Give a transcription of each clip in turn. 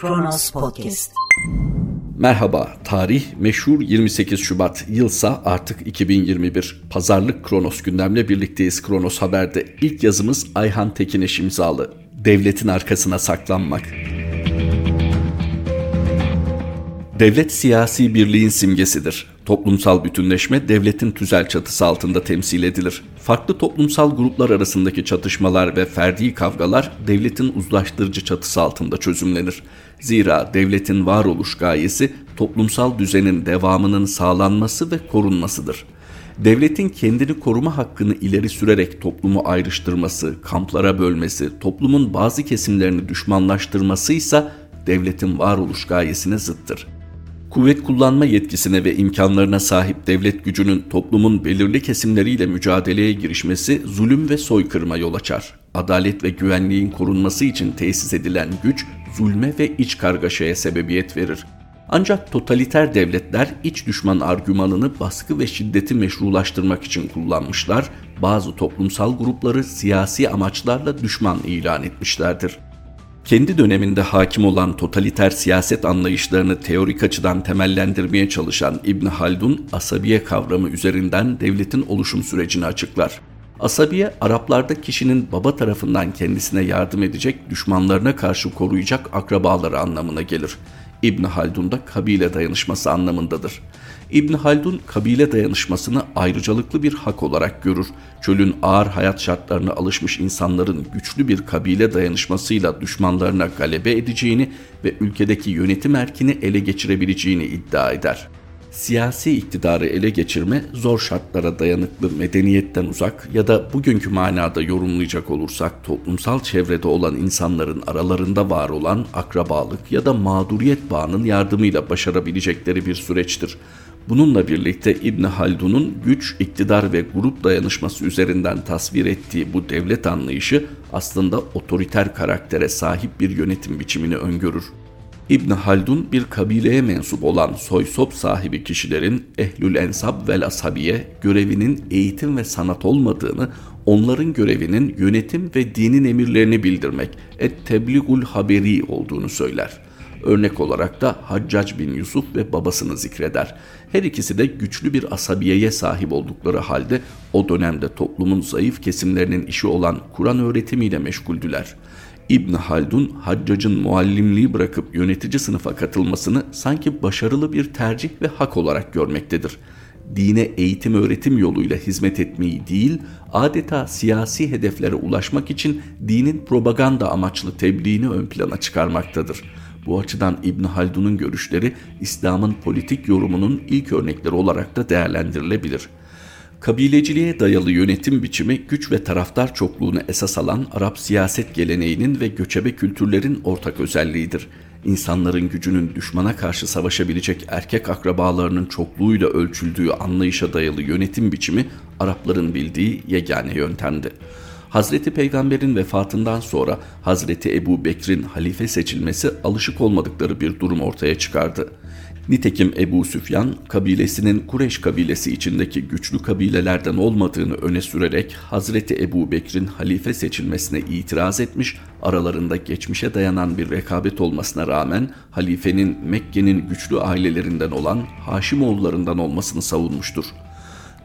Kronos Podcast. Merhaba, tarih meşhur 28 Şubat, yılsa artık 2021. Pazarlık Kronos gündemle birlikteyiz Kronos Haber'de. İlk yazımız Ayhan Tekineş imzalı. Devletin arkasına saklanmak. Devlet siyasi birliğin simgesidir. Toplumsal bütünleşme devletin tüzel çatısı altında temsil edilir. Farklı toplumsal gruplar arasındaki çatışmalar ve ferdi kavgalar devletin uzlaştırıcı çatısı altında çözümlenir. Zira devletin varoluş gayesi toplumsal düzenin devamının sağlanması ve korunmasıdır. Devletin kendini koruma hakkını ileri sürerek toplumu ayrıştırması, kamplara bölmesi, toplumun bazı kesimlerini düşmanlaştırması ise devletin varoluş gayesine zıttır kuvvet kullanma yetkisine ve imkanlarına sahip devlet gücünün toplumun belirli kesimleriyle mücadeleye girişmesi zulüm ve soykırıma yol açar. Adalet ve güvenliğin korunması için tesis edilen güç zulme ve iç kargaşaya sebebiyet verir. Ancak totaliter devletler iç düşman argümanını baskı ve şiddeti meşrulaştırmak için kullanmışlar, bazı toplumsal grupları siyasi amaçlarla düşman ilan etmişlerdir kendi döneminde hakim olan totaliter siyaset anlayışlarını teorik açıdan temellendirmeye çalışan İbn Haldun, asabiye kavramı üzerinden devletin oluşum sürecini açıklar. Asabiye, Araplarda kişinin baba tarafından kendisine yardım edecek, düşmanlarına karşı koruyacak akrabaları anlamına gelir. İbn Haldun'da kabile dayanışması anlamındadır. İbn Haldun kabile dayanışmasını ayrıcalıklı bir hak olarak görür. Çölün ağır hayat şartlarına alışmış insanların güçlü bir kabile dayanışmasıyla düşmanlarına galebe edeceğini ve ülkedeki yönetim erkini ele geçirebileceğini iddia eder. Siyasi iktidarı ele geçirme zor şartlara dayanıklı medeniyetten uzak ya da bugünkü manada yorumlayacak olursak toplumsal çevrede olan insanların aralarında var olan akrabalık ya da mağduriyet bağının yardımıyla başarabilecekleri bir süreçtir. Bununla birlikte İbn Haldun'un güç, iktidar ve grup dayanışması üzerinden tasvir ettiği bu devlet anlayışı aslında otoriter karaktere sahip bir yönetim biçimini öngörür. İbn Haldun bir kabileye mensup olan soy sop sahibi kişilerin ehlül ensab vel asabiye görevinin eğitim ve sanat olmadığını, onların görevinin yönetim ve dinin emirlerini bildirmek, et tebligul haberi olduğunu söyler.'' Örnek olarak da Haccac bin Yusuf ve babasını zikreder. Her ikisi de güçlü bir asabiyeye sahip oldukları halde o dönemde toplumun zayıf kesimlerinin işi olan Kur'an öğretimiyle meşguldüler. İbn Haldun, Haccac'ın muallimliği bırakıp yönetici sınıfa katılmasını sanki başarılı bir tercih ve hak olarak görmektedir dine eğitim öğretim yoluyla hizmet etmeyi değil, adeta siyasi hedeflere ulaşmak için dinin propaganda amaçlı tebliğini ön plana çıkarmaktadır. Bu açıdan İbn Haldun'un görüşleri İslam'ın politik yorumunun ilk örnekleri olarak da değerlendirilebilir. Kabileciliğe dayalı yönetim biçimi güç ve taraftar çokluğunu esas alan Arap siyaset geleneğinin ve göçebe kültürlerin ortak özelliğidir. İnsanların gücünün düşmana karşı savaşabilecek erkek akrabalarının çokluğuyla ölçüldüğü anlayışa dayalı yönetim biçimi Arapların bildiği yegane yöntemdi. Hazreti Peygamber'in vefatından sonra Hazreti Ebu Bekir'in halife seçilmesi alışık olmadıkları bir durum ortaya çıkardı. Nitekim Ebu Süfyan kabilesinin Kureş kabilesi içindeki güçlü kabilelerden olmadığını öne sürerek Hazreti Ebu Bekir'in halife seçilmesine itiraz etmiş, aralarında geçmişe dayanan bir rekabet olmasına rağmen halifenin Mekke'nin güçlü ailelerinden olan Haşimoğullarından olmasını savunmuştur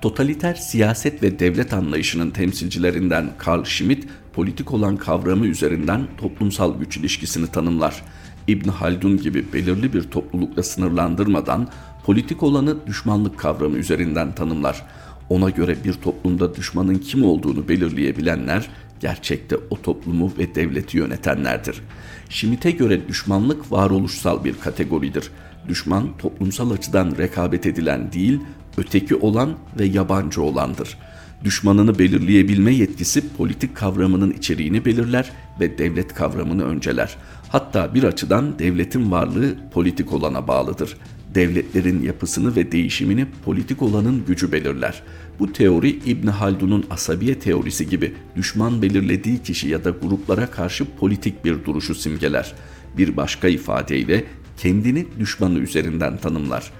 totaliter siyaset ve devlet anlayışının temsilcilerinden Karl Schmitt, politik olan kavramı üzerinden toplumsal güç ilişkisini tanımlar. İbn Haldun gibi belirli bir toplulukla sınırlandırmadan politik olanı düşmanlık kavramı üzerinden tanımlar. Ona göre bir toplumda düşmanın kim olduğunu belirleyebilenler gerçekte o toplumu ve devleti yönetenlerdir. Schmitt'e göre düşmanlık varoluşsal bir kategoridir. Düşman toplumsal açıdan rekabet edilen değil, öteki olan ve yabancı olandır. Düşmanını belirleyebilme yetkisi politik kavramının içeriğini belirler ve devlet kavramını önceler. Hatta bir açıdan devletin varlığı politik olana bağlıdır. Devletlerin yapısını ve değişimini politik olanın gücü belirler. Bu teori İbn Haldun'un asabiye teorisi gibi düşman belirlediği kişi ya da gruplara karşı politik bir duruşu simgeler. Bir başka ifadeyle kendini düşmanı üzerinden tanımlar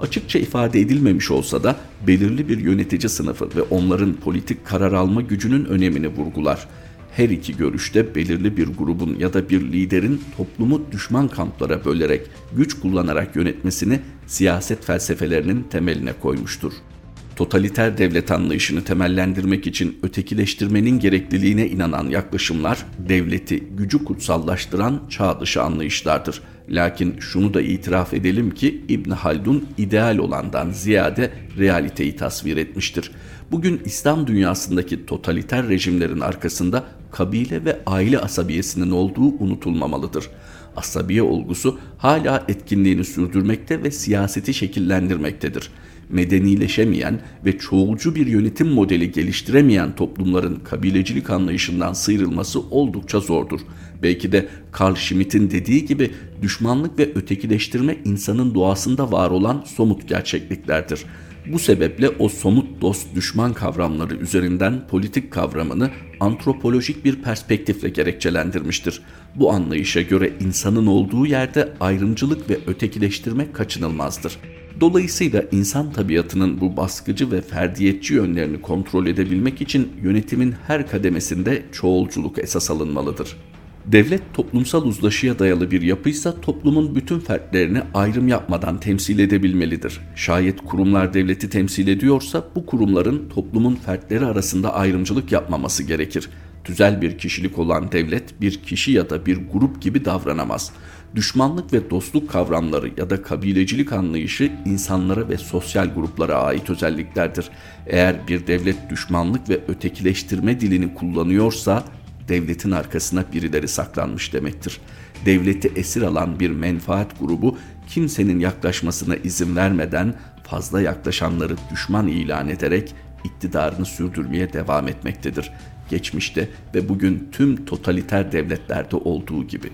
açıkça ifade edilmemiş olsa da belirli bir yönetici sınıfı ve onların politik karar alma gücünün önemini vurgular. Her iki görüşte belirli bir grubun ya da bir liderin toplumu düşman kamplara bölerek, güç kullanarak yönetmesini siyaset felsefelerinin temeline koymuştur. Totaliter devlet anlayışını temellendirmek için ötekileştirmenin gerekliliğine inanan yaklaşımlar devleti gücü kutsallaştıran çağ dışı anlayışlardır. Lakin şunu da itiraf edelim ki İbn Haldun ideal olandan ziyade realiteyi tasvir etmiştir. Bugün İslam dünyasındaki totaliter rejimlerin arkasında kabile ve aile asabiyesinin olduğu unutulmamalıdır. Asabiye olgusu hala etkinliğini sürdürmekte ve siyaseti şekillendirmektedir medenileşemeyen ve çoğulcu bir yönetim modeli geliştiremeyen toplumların kabilecilik anlayışından sıyrılması oldukça zordur. Belki de Carl Schmitt'in dediği gibi düşmanlık ve ötekileştirme insanın doğasında var olan somut gerçekliklerdir. Bu sebeple o somut dost düşman kavramları üzerinden politik kavramını antropolojik bir perspektifle gerekçelendirmiştir. Bu anlayışa göre insanın olduğu yerde ayrımcılık ve ötekileştirme kaçınılmazdır. Dolayısıyla insan tabiatının bu baskıcı ve ferdiyetçi yönlerini kontrol edebilmek için yönetimin her kademesinde çoğulculuk esas alınmalıdır. Devlet toplumsal uzlaşıya dayalı bir yapıysa toplumun bütün fertlerini ayrım yapmadan temsil edebilmelidir. Şayet kurumlar devleti temsil ediyorsa bu kurumların toplumun fertleri arasında ayrımcılık yapmaması gerekir. Tüzel bir kişilik olan devlet bir kişi ya da bir grup gibi davranamaz. Düşmanlık ve dostluk kavramları ya da kabilecilik anlayışı insanlara ve sosyal gruplara ait özelliklerdir. Eğer bir devlet düşmanlık ve ötekileştirme dilini kullanıyorsa devletin arkasına birileri saklanmış demektir. Devleti esir alan bir menfaat grubu kimsenin yaklaşmasına izin vermeden fazla yaklaşanları düşman ilan ederek iktidarını sürdürmeye devam etmektedir. Geçmişte ve bugün tüm totaliter devletlerde olduğu gibi.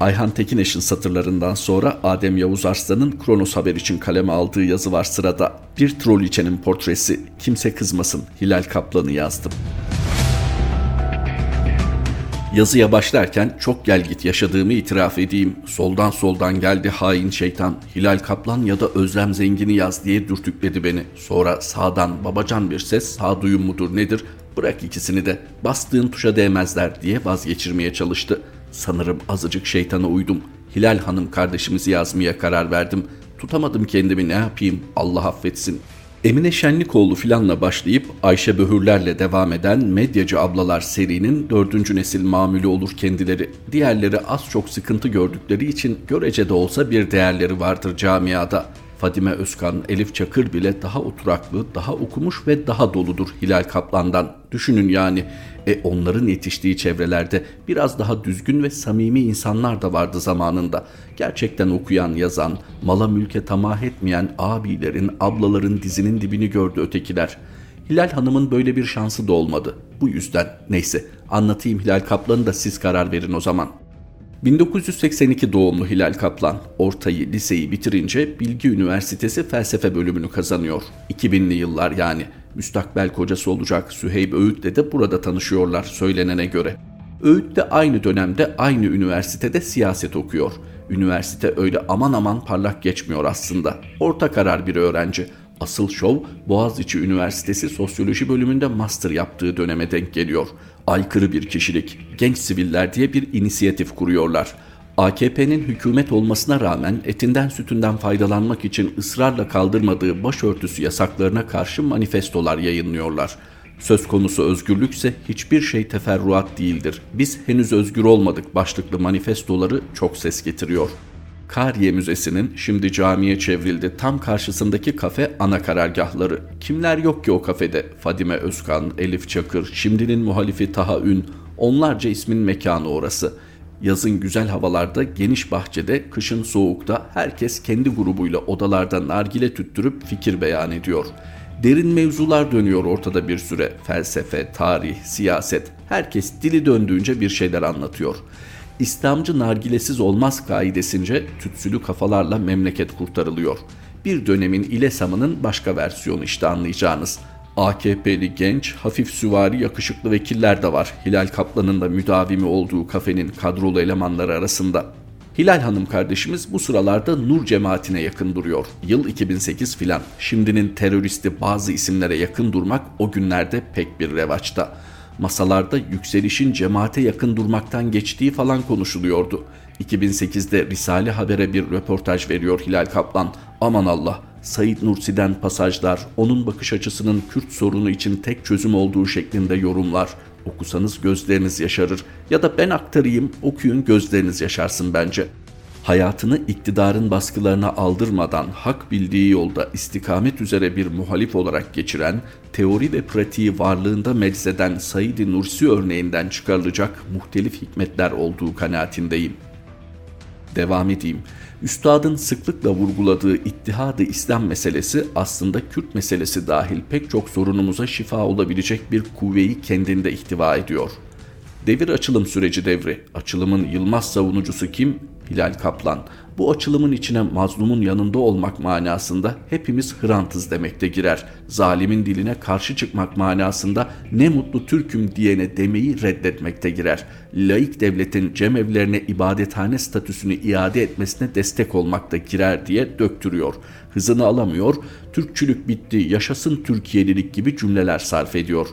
Ayhan Tekineş'in satırlarından sonra Adem Yavuz Arslan'ın Kronos Haber için kaleme aldığı yazı var sırada. Bir troliçenin portresi, kimse kızmasın, Hilal Kaplan'ı yazdım. Yazıya başlarken çok gel git yaşadığımı itiraf edeyim. Soldan soldan geldi hain şeytan. Hilal Kaplan ya da Özlem Zengin'i yaz diye dürtükledi beni. Sonra sağdan babacan bir ses sağduyum mudur nedir? Bırak ikisini de bastığın tuşa değmezler diye vazgeçirmeye çalıştı. Sanırım azıcık şeytana uydum. Hilal Hanım kardeşimizi yazmaya karar verdim. Tutamadım kendimi ne yapayım Allah affetsin. Emine Şenlikoğlu filanla başlayıp Ayşe Böhürlerle devam eden Medyacı Ablalar serinin dördüncü nesil mamülü olur kendileri. Diğerleri az çok sıkıntı gördükleri için görece de olsa bir değerleri vardır camiada. Fadime Özkan, Elif Çakır bile daha oturaklı, daha okumuş ve daha doludur Hilal Kaplan'dan. Düşünün yani e onların yetiştiği çevrelerde biraz daha düzgün ve samimi insanlar da vardı zamanında. Gerçekten okuyan, yazan, mala mülke tamah etmeyen abilerin, ablaların dizinin dibini gördü ötekiler. Hilal Hanım'ın böyle bir şansı da olmadı. Bu yüzden neyse anlatayım Hilal Kaplan'ı da siz karar verin o zaman.'' 1982 doğumlu Hilal Kaplan, ortayı, liseyi bitirince Bilgi Üniversitesi felsefe bölümünü kazanıyor. 2000'li yıllar yani. Müstakbel kocası olacak Süheyb Öğüt'le de burada tanışıyorlar söylenene göre. Öğüt de aynı dönemde aynı üniversitede siyaset okuyor. Üniversite öyle aman aman parlak geçmiyor aslında. Orta karar bir öğrenci. Asıl şov Boğaziçi Üniversitesi Sosyoloji bölümünde master yaptığı döneme denk geliyor. Aykırı bir kişilik, genç siviller diye bir inisiyatif kuruyorlar. AKP'nin hükümet olmasına rağmen etinden sütünden faydalanmak için ısrarla kaldırmadığı başörtüsü yasaklarına karşı manifestolar yayınlıyorlar. Söz konusu özgürlükse hiçbir şey teferruat değildir. Biz henüz özgür olmadık başlıklı manifestoları çok ses getiriyor.'' Kariye Müzesi'nin şimdi camiye çevrildi tam karşısındaki kafe ana karargahları. Kimler yok ki o kafede? Fadime Özkan, Elif Çakır, şimdinin muhalifi Taha Ün, onlarca ismin mekanı orası. Yazın güzel havalarda geniş bahçede, kışın soğukta herkes kendi grubuyla odalarda nargile tüttürüp fikir beyan ediyor. Derin mevzular dönüyor ortada bir süre. Felsefe, tarih, siyaset. Herkes dili döndüğünce bir şeyler anlatıyor.'' İslamcı nargilesiz olmaz kaidesince tütsülü kafalarla memleket kurtarılıyor. Bir dönemin İlesam'ının başka versiyonu işte anlayacağınız. AKP'li genç, hafif süvari yakışıklı vekiller de var. Hilal Kaplan'ın da müdavimi olduğu kafenin kadrolu elemanları arasında. Hilal Hanım kardeşimiz bu sıralarda Nur cemaatine yakın duruyor. Yıl 2008 filan. Şimdinin teröristi bazı isimlere yakın durmak o günlerde pek bir revaçta. Masalarda yükselişin cemaate yakın durmaktan geçtiği falan konuşuluyordu. 2008'de Risale Haber'e bir röportaj veriyor Hilal Kaplan. Aman Allah, Said Nursi'den pasajlar, onun bakış açısının Kürt sorunu için tek çözüm olduğu şeklinde yorumlar. Okusanız gözleriniz yaşarır ya da ben aktarayım okuyun gözleriniz yaşarsın bence. Hayatını iktidarın baskılarına aldırmadan hak bildiği yolda istikamet üzere bir muhalif olarak geçiren, teori ve pratiği varlığında meczeden Said Nursi örneğinden çıkarılacak muhtelif hikmetler olduğu kanaatindeyim. Devam edeyim. Üstadın sıklıkla vurguladığı ittihadı İslam meselesi aslında Kürt meselesi dahil pek çok sorunumuza şifa olabilecek bir kuvveyi kendinde ihtiva ediyor. Devir açılım süreci devri. Açılımın yılmaz savunucusu kim? Hilal Kaplan. Bu açılımın içine mazlumun yanında olmak manasında hepimiz Hrantız demekte girer. Zalimin diline karşı çıkmak manasında ne mutlu Türk'üm diyene demeyi reddetmekte girer. Laik devletin cemevlerine ibadethane statüsünü iade etmesine destek olmakta girer diye döktürüyor. Hızını alamıyor, Türkçülük bitti, yaşasın Türkiye'lilik gibi cümleler sarf ediyor.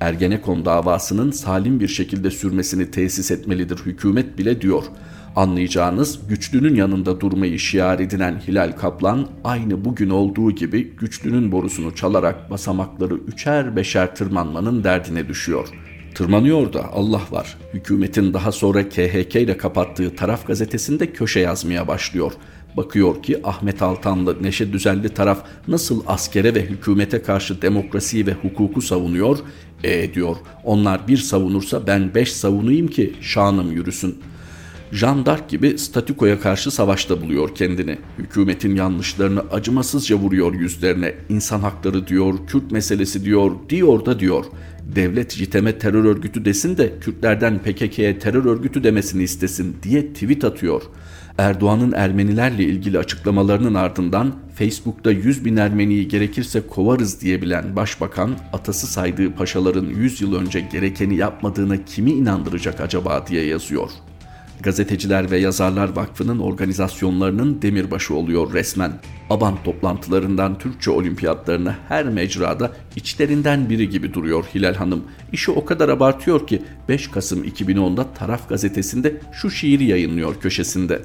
Ergenekon davasının salim bir şekilde sürmesini tesis etmelidir hükümet bile diyor.'' Anlayacağınız güçlünün yanında durmayı şiar edinen Hilal Kaplan aynı bugün olduğu gibi güçlünün borusunu çalarak basamakları üçer beşer tırmanmanın derdine düşüyor. Tırmanıyor da Allah var. Hükümetin daha sonra KHK ile kapattığı taraf gazetesinde köşe yazmaya başlıyor. Bakıyor ki Ahmet Altanlı Neşe Düzenli taraf nasıl askere ve hükümete karşı demokrasiyi ve hukuku savunuyor? E diyor onlar bir savunursa ben beş savunayım ki şanım yürüsün.'' Jean gibi statükoya karşı savaşta buluyor kendini. Hükümetin yanlışlarını acımasızca vuruyor yüzlerine. İnsan hakları diyor, Kürt meselesi diyor, diyor da diyor. Devlet JITEM'e terör örgütü desin de Kürtlerden PKK'ye terör örgütü demesini istesin diye tweet atıyor. Erdoğan'ın Ermenilerle ilgili açıklamalarının ardından Facebook'ta 100 bin Ermeniyi gerekirse kovarız diyebilen başbakan atası saydığı paşaların 100 yıl önce gerekeni yapmadığına kimi inandıracak acaba diye yazıyor. Gazeteciler ve Yazarlar Vakfı'nın organizasyonlarının demirbaşı oluyor resmen. Aban toplantılarından Türkçe olimpiyatlarına her mecrada içlerinden biri gibi duruyor Hilal Hanım. İşi o kadar abartıyor ki 5 Kasım 2010'da Taraf gazetesinde şu şiiri yayınlıyor köşesinde.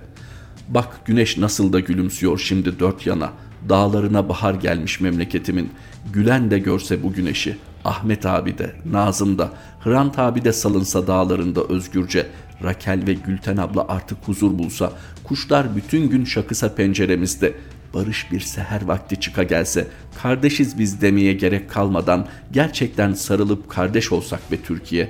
Bak güneş nasıl da gülümsüyor şimdi dört yana. Dağlarına bahar gelmiş memleketimin. Gülen de görse bu güneşi. Ahmet abi de, Nazım da, Hrant abi de salınsa dağlarında özgürce. Rakel ve Gülten abla artık huzur bulsa, kuşlar bütün gün şakısa penceremizde, barış bir seher vakti çıka gelse, kardeşiz biz demeye gerek kalmadan gerçekten sarılıp kardeş olsak be Türkiye.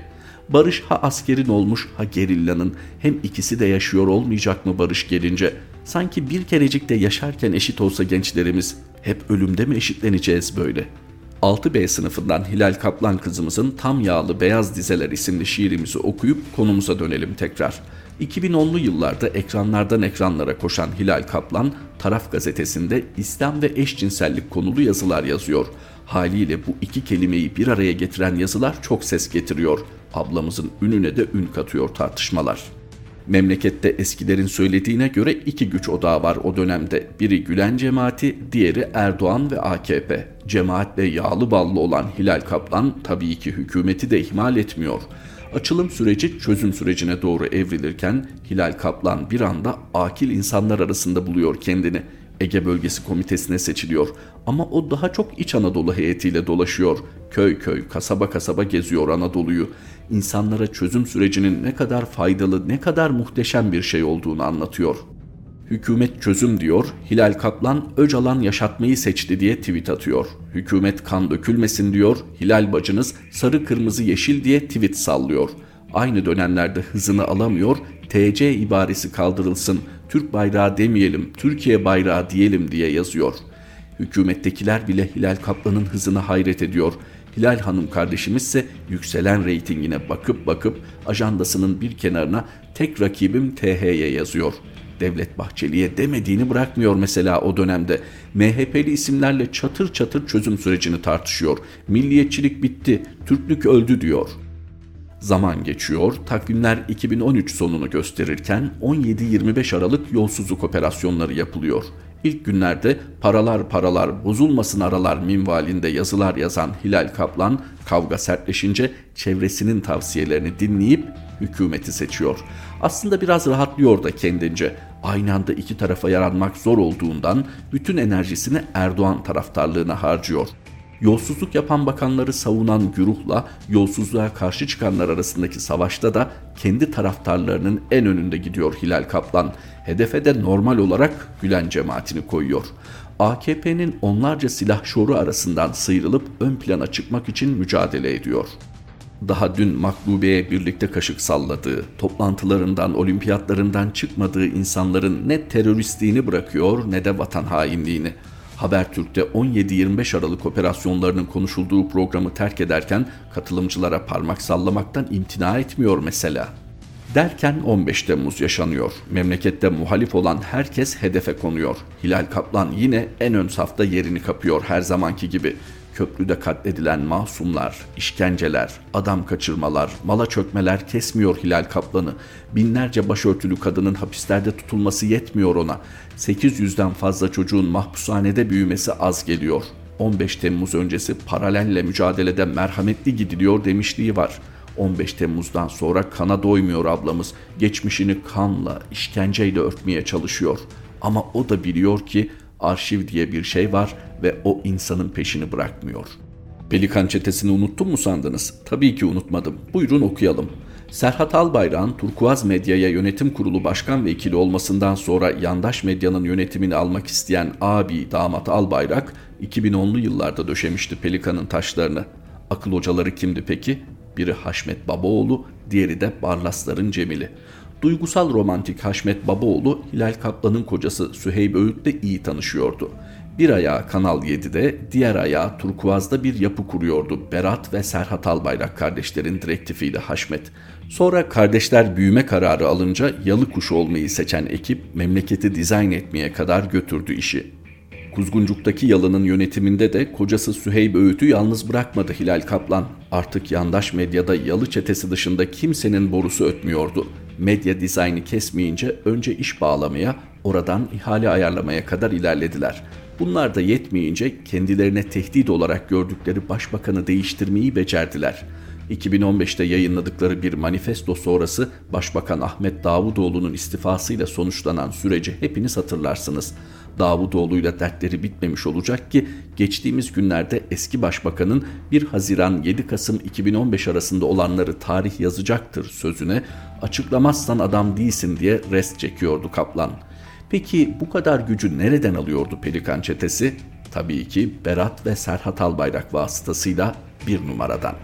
Barış ha askerin olmuş ha gerillanın, hem ikisi de yaşıyor olmayacak mı barış gelince? Sanki bir kerecik de yaşarken eşit olsa gençlerimiz, hep ölümde mi eşitleneceğiz böyle?'' 6B sınıfından Hilal Kaplan kızımızın Tam Yağlı Beyaz Dizeler isimli şiirimizi okuyup konumuza dönelim tekrar. 2010'lu yıllarda ekranlardan ekranlara koşan Hilal Kaplan, Taraf gazetesinde İslam ve eşcinsellik konulu yazılar yazıyor. Haliyle bu iki kelimeyi bir araya getiren yazılar çok ses getiriyor. Ablamızın ününe de ün katıyor tartışmalar. Memlekette eskilerin söylediğine göre iki güç odağı var o dönemde. Biri Gülen cemaati, diğeri Erdoğan ve AKP. Cemaatle yağlı ballı olan Hilal Kaplan tabii ki hükümeti de ihmal etmiyor. Açılım süreci çözüm sürecine doğru evrilirken Hilal Kaplan bir anda akil insanlar arasında buluyor kendini. Ege Bölgesi Komitesi'ne seçiliyor ama o daha çok İç Anadolu heyetiyle dolaşıyor. Köy köy, kasaba kasaba geziyor Anadolu'yu. İnsanlara çözüm sürecinin ne kadar faydalı, ne kadar muhteşem bir şey olduğunu anlatıyor. Hükümet çözüm diyor, Hilal Kaplan Öcalan yaşatmayı seçti diye tweet atıyor. Hükümet kan dökülmesin diyor, Hilal bacınız sarı kırmızı yeşil diye tweet sallıyor. Aynı dönemlerde hızını alamıyor, TC ibaresi kaldırılsın, Türk bayrağı demeyelim, Türkiye bayrağı diyelim diye yazıyor. Hükümettekiler bile Hilal Kaplan'ın hızına hayret ediyor. Hilal Hanım kardeşimiz ise yükselen reytingine bakıp bakıp ajandasının bir kenarına tek rakibim TH'ye yazıyor. Devlet Bahçeli'ye demediğini bırakmıyor mesela o dönemde. MHP'li isimlerle çatır çatır çözüm sürecini tartışıyor. Milliyetçilik bitti, Türklük öldü diyor.'' Zaman geçiyor, takvimler 2013 sonunu gösterirken 17-25 Aralık yolsuzluk operasyonları yapılıyor. İlk günlerde paralar paralar bozulmasın aralar minvalinde yazılar yazan Hilal Kaplan kavga sertleşince çevresinin tavsiyelerini dinleyip hükümeti seçiyor. Aslında biraz rahatlıyor da kendince. Aynı anda iki tarafa yaranmak zor olduğundan bütün enerjisini Erdoğan taraftarlığına harcıyor. Yolsuzluk yapan bakanları savunan güruhla yolsuzluğa karşı çıkanlar arasındaki savaşta da kendi taraftarlarının en önünde gidiyor Hilal Kaplan. Hedefe de normal olarak Gülen cemaatini koyuyor. AKP'nin onlarca silah şoru arasından sıyrılıp ön plana çıkmak için mücadele ediyor. Daha dün Makbube'ye birlikte kaşık salladığı, toplantılarından, olimpiyatlarından çıkmadığı insanların ne teröristliğini bırakıyor ne de vatan hainliğini. Habertürk'te 17-25 Aralık operasyonlarının konuşulduğu programı terk ederken katılımcılara parmak sallamaktan imtina etmiyor mesela. Derken 15 Temmuz yaşanıyor. Memlekette muhalif olan herkes hedefe konuyor. Hilal Kaplan yine en ön safta yerini kapıyor her zamanki gibi. Köprüde katledilen masumlar, işkenceler, adam kaçırmalar, mala çökmeler kesmiyor Hilal Kaplan'ı. Binlerce başörtülü kadının hapislerde tutulması yetmiyor ona. 800'den fazla çocuğun mahpushanede büyümesi az geliyor. 15 Temmuz öncesi paralelle mücadelede merhametli gidiliyor demişliği var. 15 Temmuz'dan sonra kana doymuyor ablamız. Geçmişini kanla, işkenceyle örtmeye çalışıyor. Ama o da biliyor ki arşiv diye bir şey var ve o insanın peşini bırakmıyor. Pelikan çetesini unuttun mu sandınız? Tabii ki unutmadım. Buyurun okuyalım. Serhat Albayrak'ın Turkuaz Medya'ya yönetim kurulu başkan vekili olmasından sonra yandaş medyanın yönetimini almak isteyen abi damat Albayrak 2010'lu yıllarda döşemişti Pelikan'ın taşlarını. Akıl hocaları kimdi peki? Biri Haşmet Babaoğlu, diğeri de Barlasların Cemili. Duygusal romantik Haşmet Babaoğlu Hilal Kaplan'ın kocası Süheyb Öğüt'le iyi tanışıyordu. Bir ayağı Kanal 7'de, diğer ayağı Turkuaz'da bir yapı kuruyordu. Berat ve Serhat Albayrak kardeşlerin direktifiyle Haşmet. Sonra kardeşler büyüme kararı alınca yalı kuşu olmayı seçen ekip memleketi dizayn etmeye kadar götürdü işi. Kuzguncuk'taki yalının yönetiminde de kocası Süheyb Öğüt'ü yalnız bırakmadı Hilal Kaplan. Artık yandaş medyada yalı çetesi dışında kimsenin borusu ötmüyordu. Medya dizaynı kesmeyince önce iş bağlamaya, oradan ihale ayarlamaya kadar ilerlediler. Bunlar da yetmeyince kendilerine tehdit olarak gördükleri başbakanı değiştirmeyi becerdiler. 2015'te yayınladıkları bir manifesto sonrası Başbakan Ahmet Davutoğlu'nun istifasıyla sonuçlanan süreci hepiniz hatırlarsınız. Davutoğlu'yla dertleri bitmemiş olacak ki geçtiğimiz günlerde eski başbakanın 1 Haziran 7 Kasım 2015 arasında olanları tarih yazacaktır sözüne açıklamazsan adam değilsin diye rest çekiyordu Kaplan. Peki bu kadar gücü nereden alıyordu Pelikan çetesi? Tabii ki Berat ve Serhat Albayrak vasıtasıyla bir numaradan.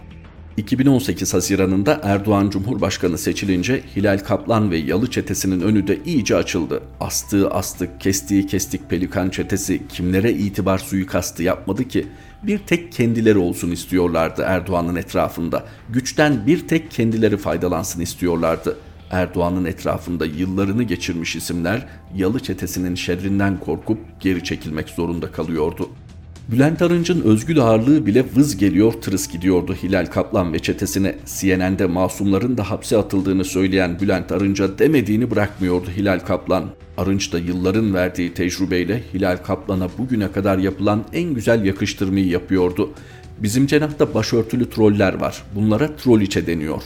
2018 Haziran'ında Erdoğan Cumhurbaşkanı seçilince Hilal Kaplan ve Yalı çetesinin önü de iyice açıldı. Astığı astık, kestiği kestik pelikan çetesi kimlere itibar suikastı yapmadı ki? Bir tek kendileri olsun istiyorlardı Erdoğan'ın etrafında. Güçten bir tek kendileri faydalansın istiyorlardı. Erdoğan'ın etrafında yıllarını geçirmiş isimler Yalı çetesinin şerrinden korkup geri çekilmek zorunda kalıyordu. Bülent Arınç'ın özgül ağırlığı bile vız geliyor tırıs gidiyordu Hilal Kaplan ve çetesine. CNN'de masumların da hapse atıldığını söyleyen Bülent Arınç'a demediğini bırakmıyordu Hilal Kaplan. Arınç da yılların verdiği tecrübeyle Hilal Kaplan'a bugüne kadar yapılan en güzel yakıştırmayı yapıyordu. Bizim cenahta başörtülü troller var. Bunlara troliçe deniyor.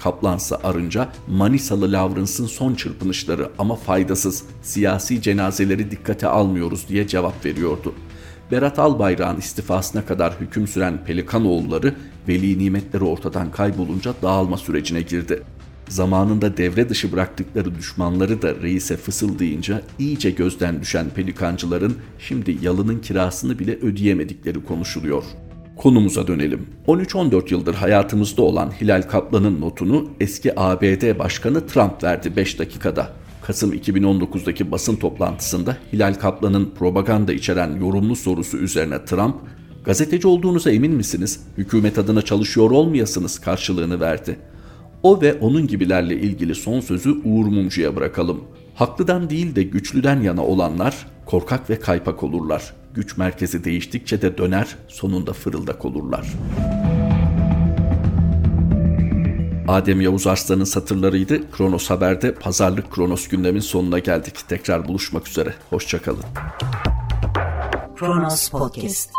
Kaplansa Arınca Manisalı Lawrence'ın son çırpınışları ama faydasız siyasi cenazeleri dikkate almıyoruz diye cevap veriyordu. Berat Albayrak'ın istifasına kadar hüküm süren Pelikanoğulları veli nimetleri ortadan kaybolunca dağılma sürecine girdi. Zamanında devre dışı bıraktıkları düşmanları da reise fısıldayınca iyice gözden düşen pelikancıların şimdi yalının kirasını bile ödeyemedikleri konuşuluyor. Konumuza dönelim. 13-14 yıldır hayatımızda olan Hilal Kaplan'ın notunu eski ABD Başkanı Trump verdi 5 dakikada. Kasım 2019'daki basın toplantısında Hilal Kaplan'ın propaganda içeren yorumlu sorusu üzerine Trump, gazeteci olduğunuza emin misiniz? Hükümet adına çalışıyor olmayasınız karşılığını verdi. O ve onun gibilerle ilgili son sözü Uğur Mumcu'ya bırakalım. Haklıdan değil de güçlüden yana olanlar korkak ve kaypak olurlar. Güç merkezi değiştikçe de döner, sonunda fırıldak olurlar.'' Adem Yavuz Arslan'ın satırlarıydı. Kronos Haber'de pazarlık Kronos gündemin sonuna geldik. Tekrar buluşmak üzere. Hoşçakalın. Kronos Podcast